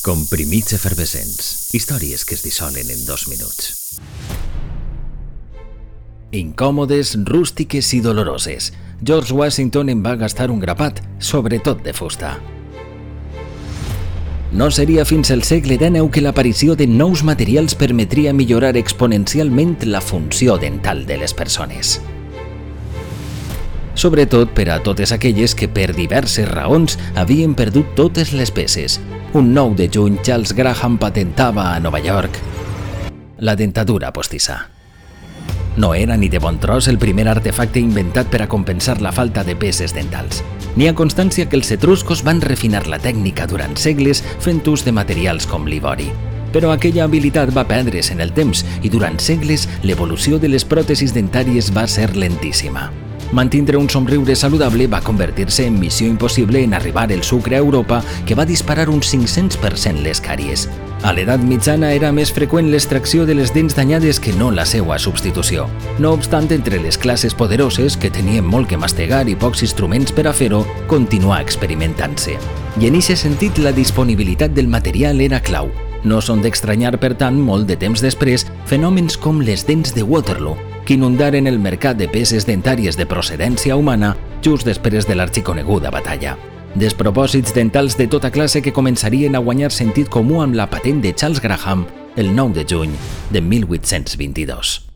Comprimits efervescents. Històries que es dissolen en dos minuts. Incòmodes, rústiques i doloroses. George Washington en va gastar un grapat, sobretot de fusta. No seria fins al segle XIX que l'aparició de nous materials permetria millorar exponencialment la funció dental de les persones sobretot per a totes aquelles que per diverses raons havien perdut totes les peces. Un 9 de juny, Charles Graham patentava a Nova York la dentadura postissa. No era ni de bon tros el primer artefacte inventat per a compensar la falta de peces dentals. N'hi ha constància que els etruscos van refinar la tècnica durant segles fent ús de materials com l'ivori. Però aquella habilitat va perdre's en el temps i durant segles l'evolució de les pròtesis dentàries va ser lentíssima. Mantindre un somriure saludable va convertir-se en missió impossible en arribar el sucre a Europa, que va disparar un 500% les càries. A l'edat mitjana era més freqüent l'extracció de les dents danyades que no la seva substitució. No obstant, entre les classes poderoses, que tenien molt que mastegar i pocs instruments per a fer-ho, continuà experimentant-se. I en aquest sentit, la disponibilitat del material era clau. No són d'estranyar, per tant, molt de temps després, fenòmens com les dents de Waterloo, que inundaren el mercat de peces dentàries de procedència humana just després de l'arxiconeguda batalla. Despropòsits dentals de tota classe que començarien a guanyar sentit comú amb la patent de Charles Graham el 9 de juny de 1822.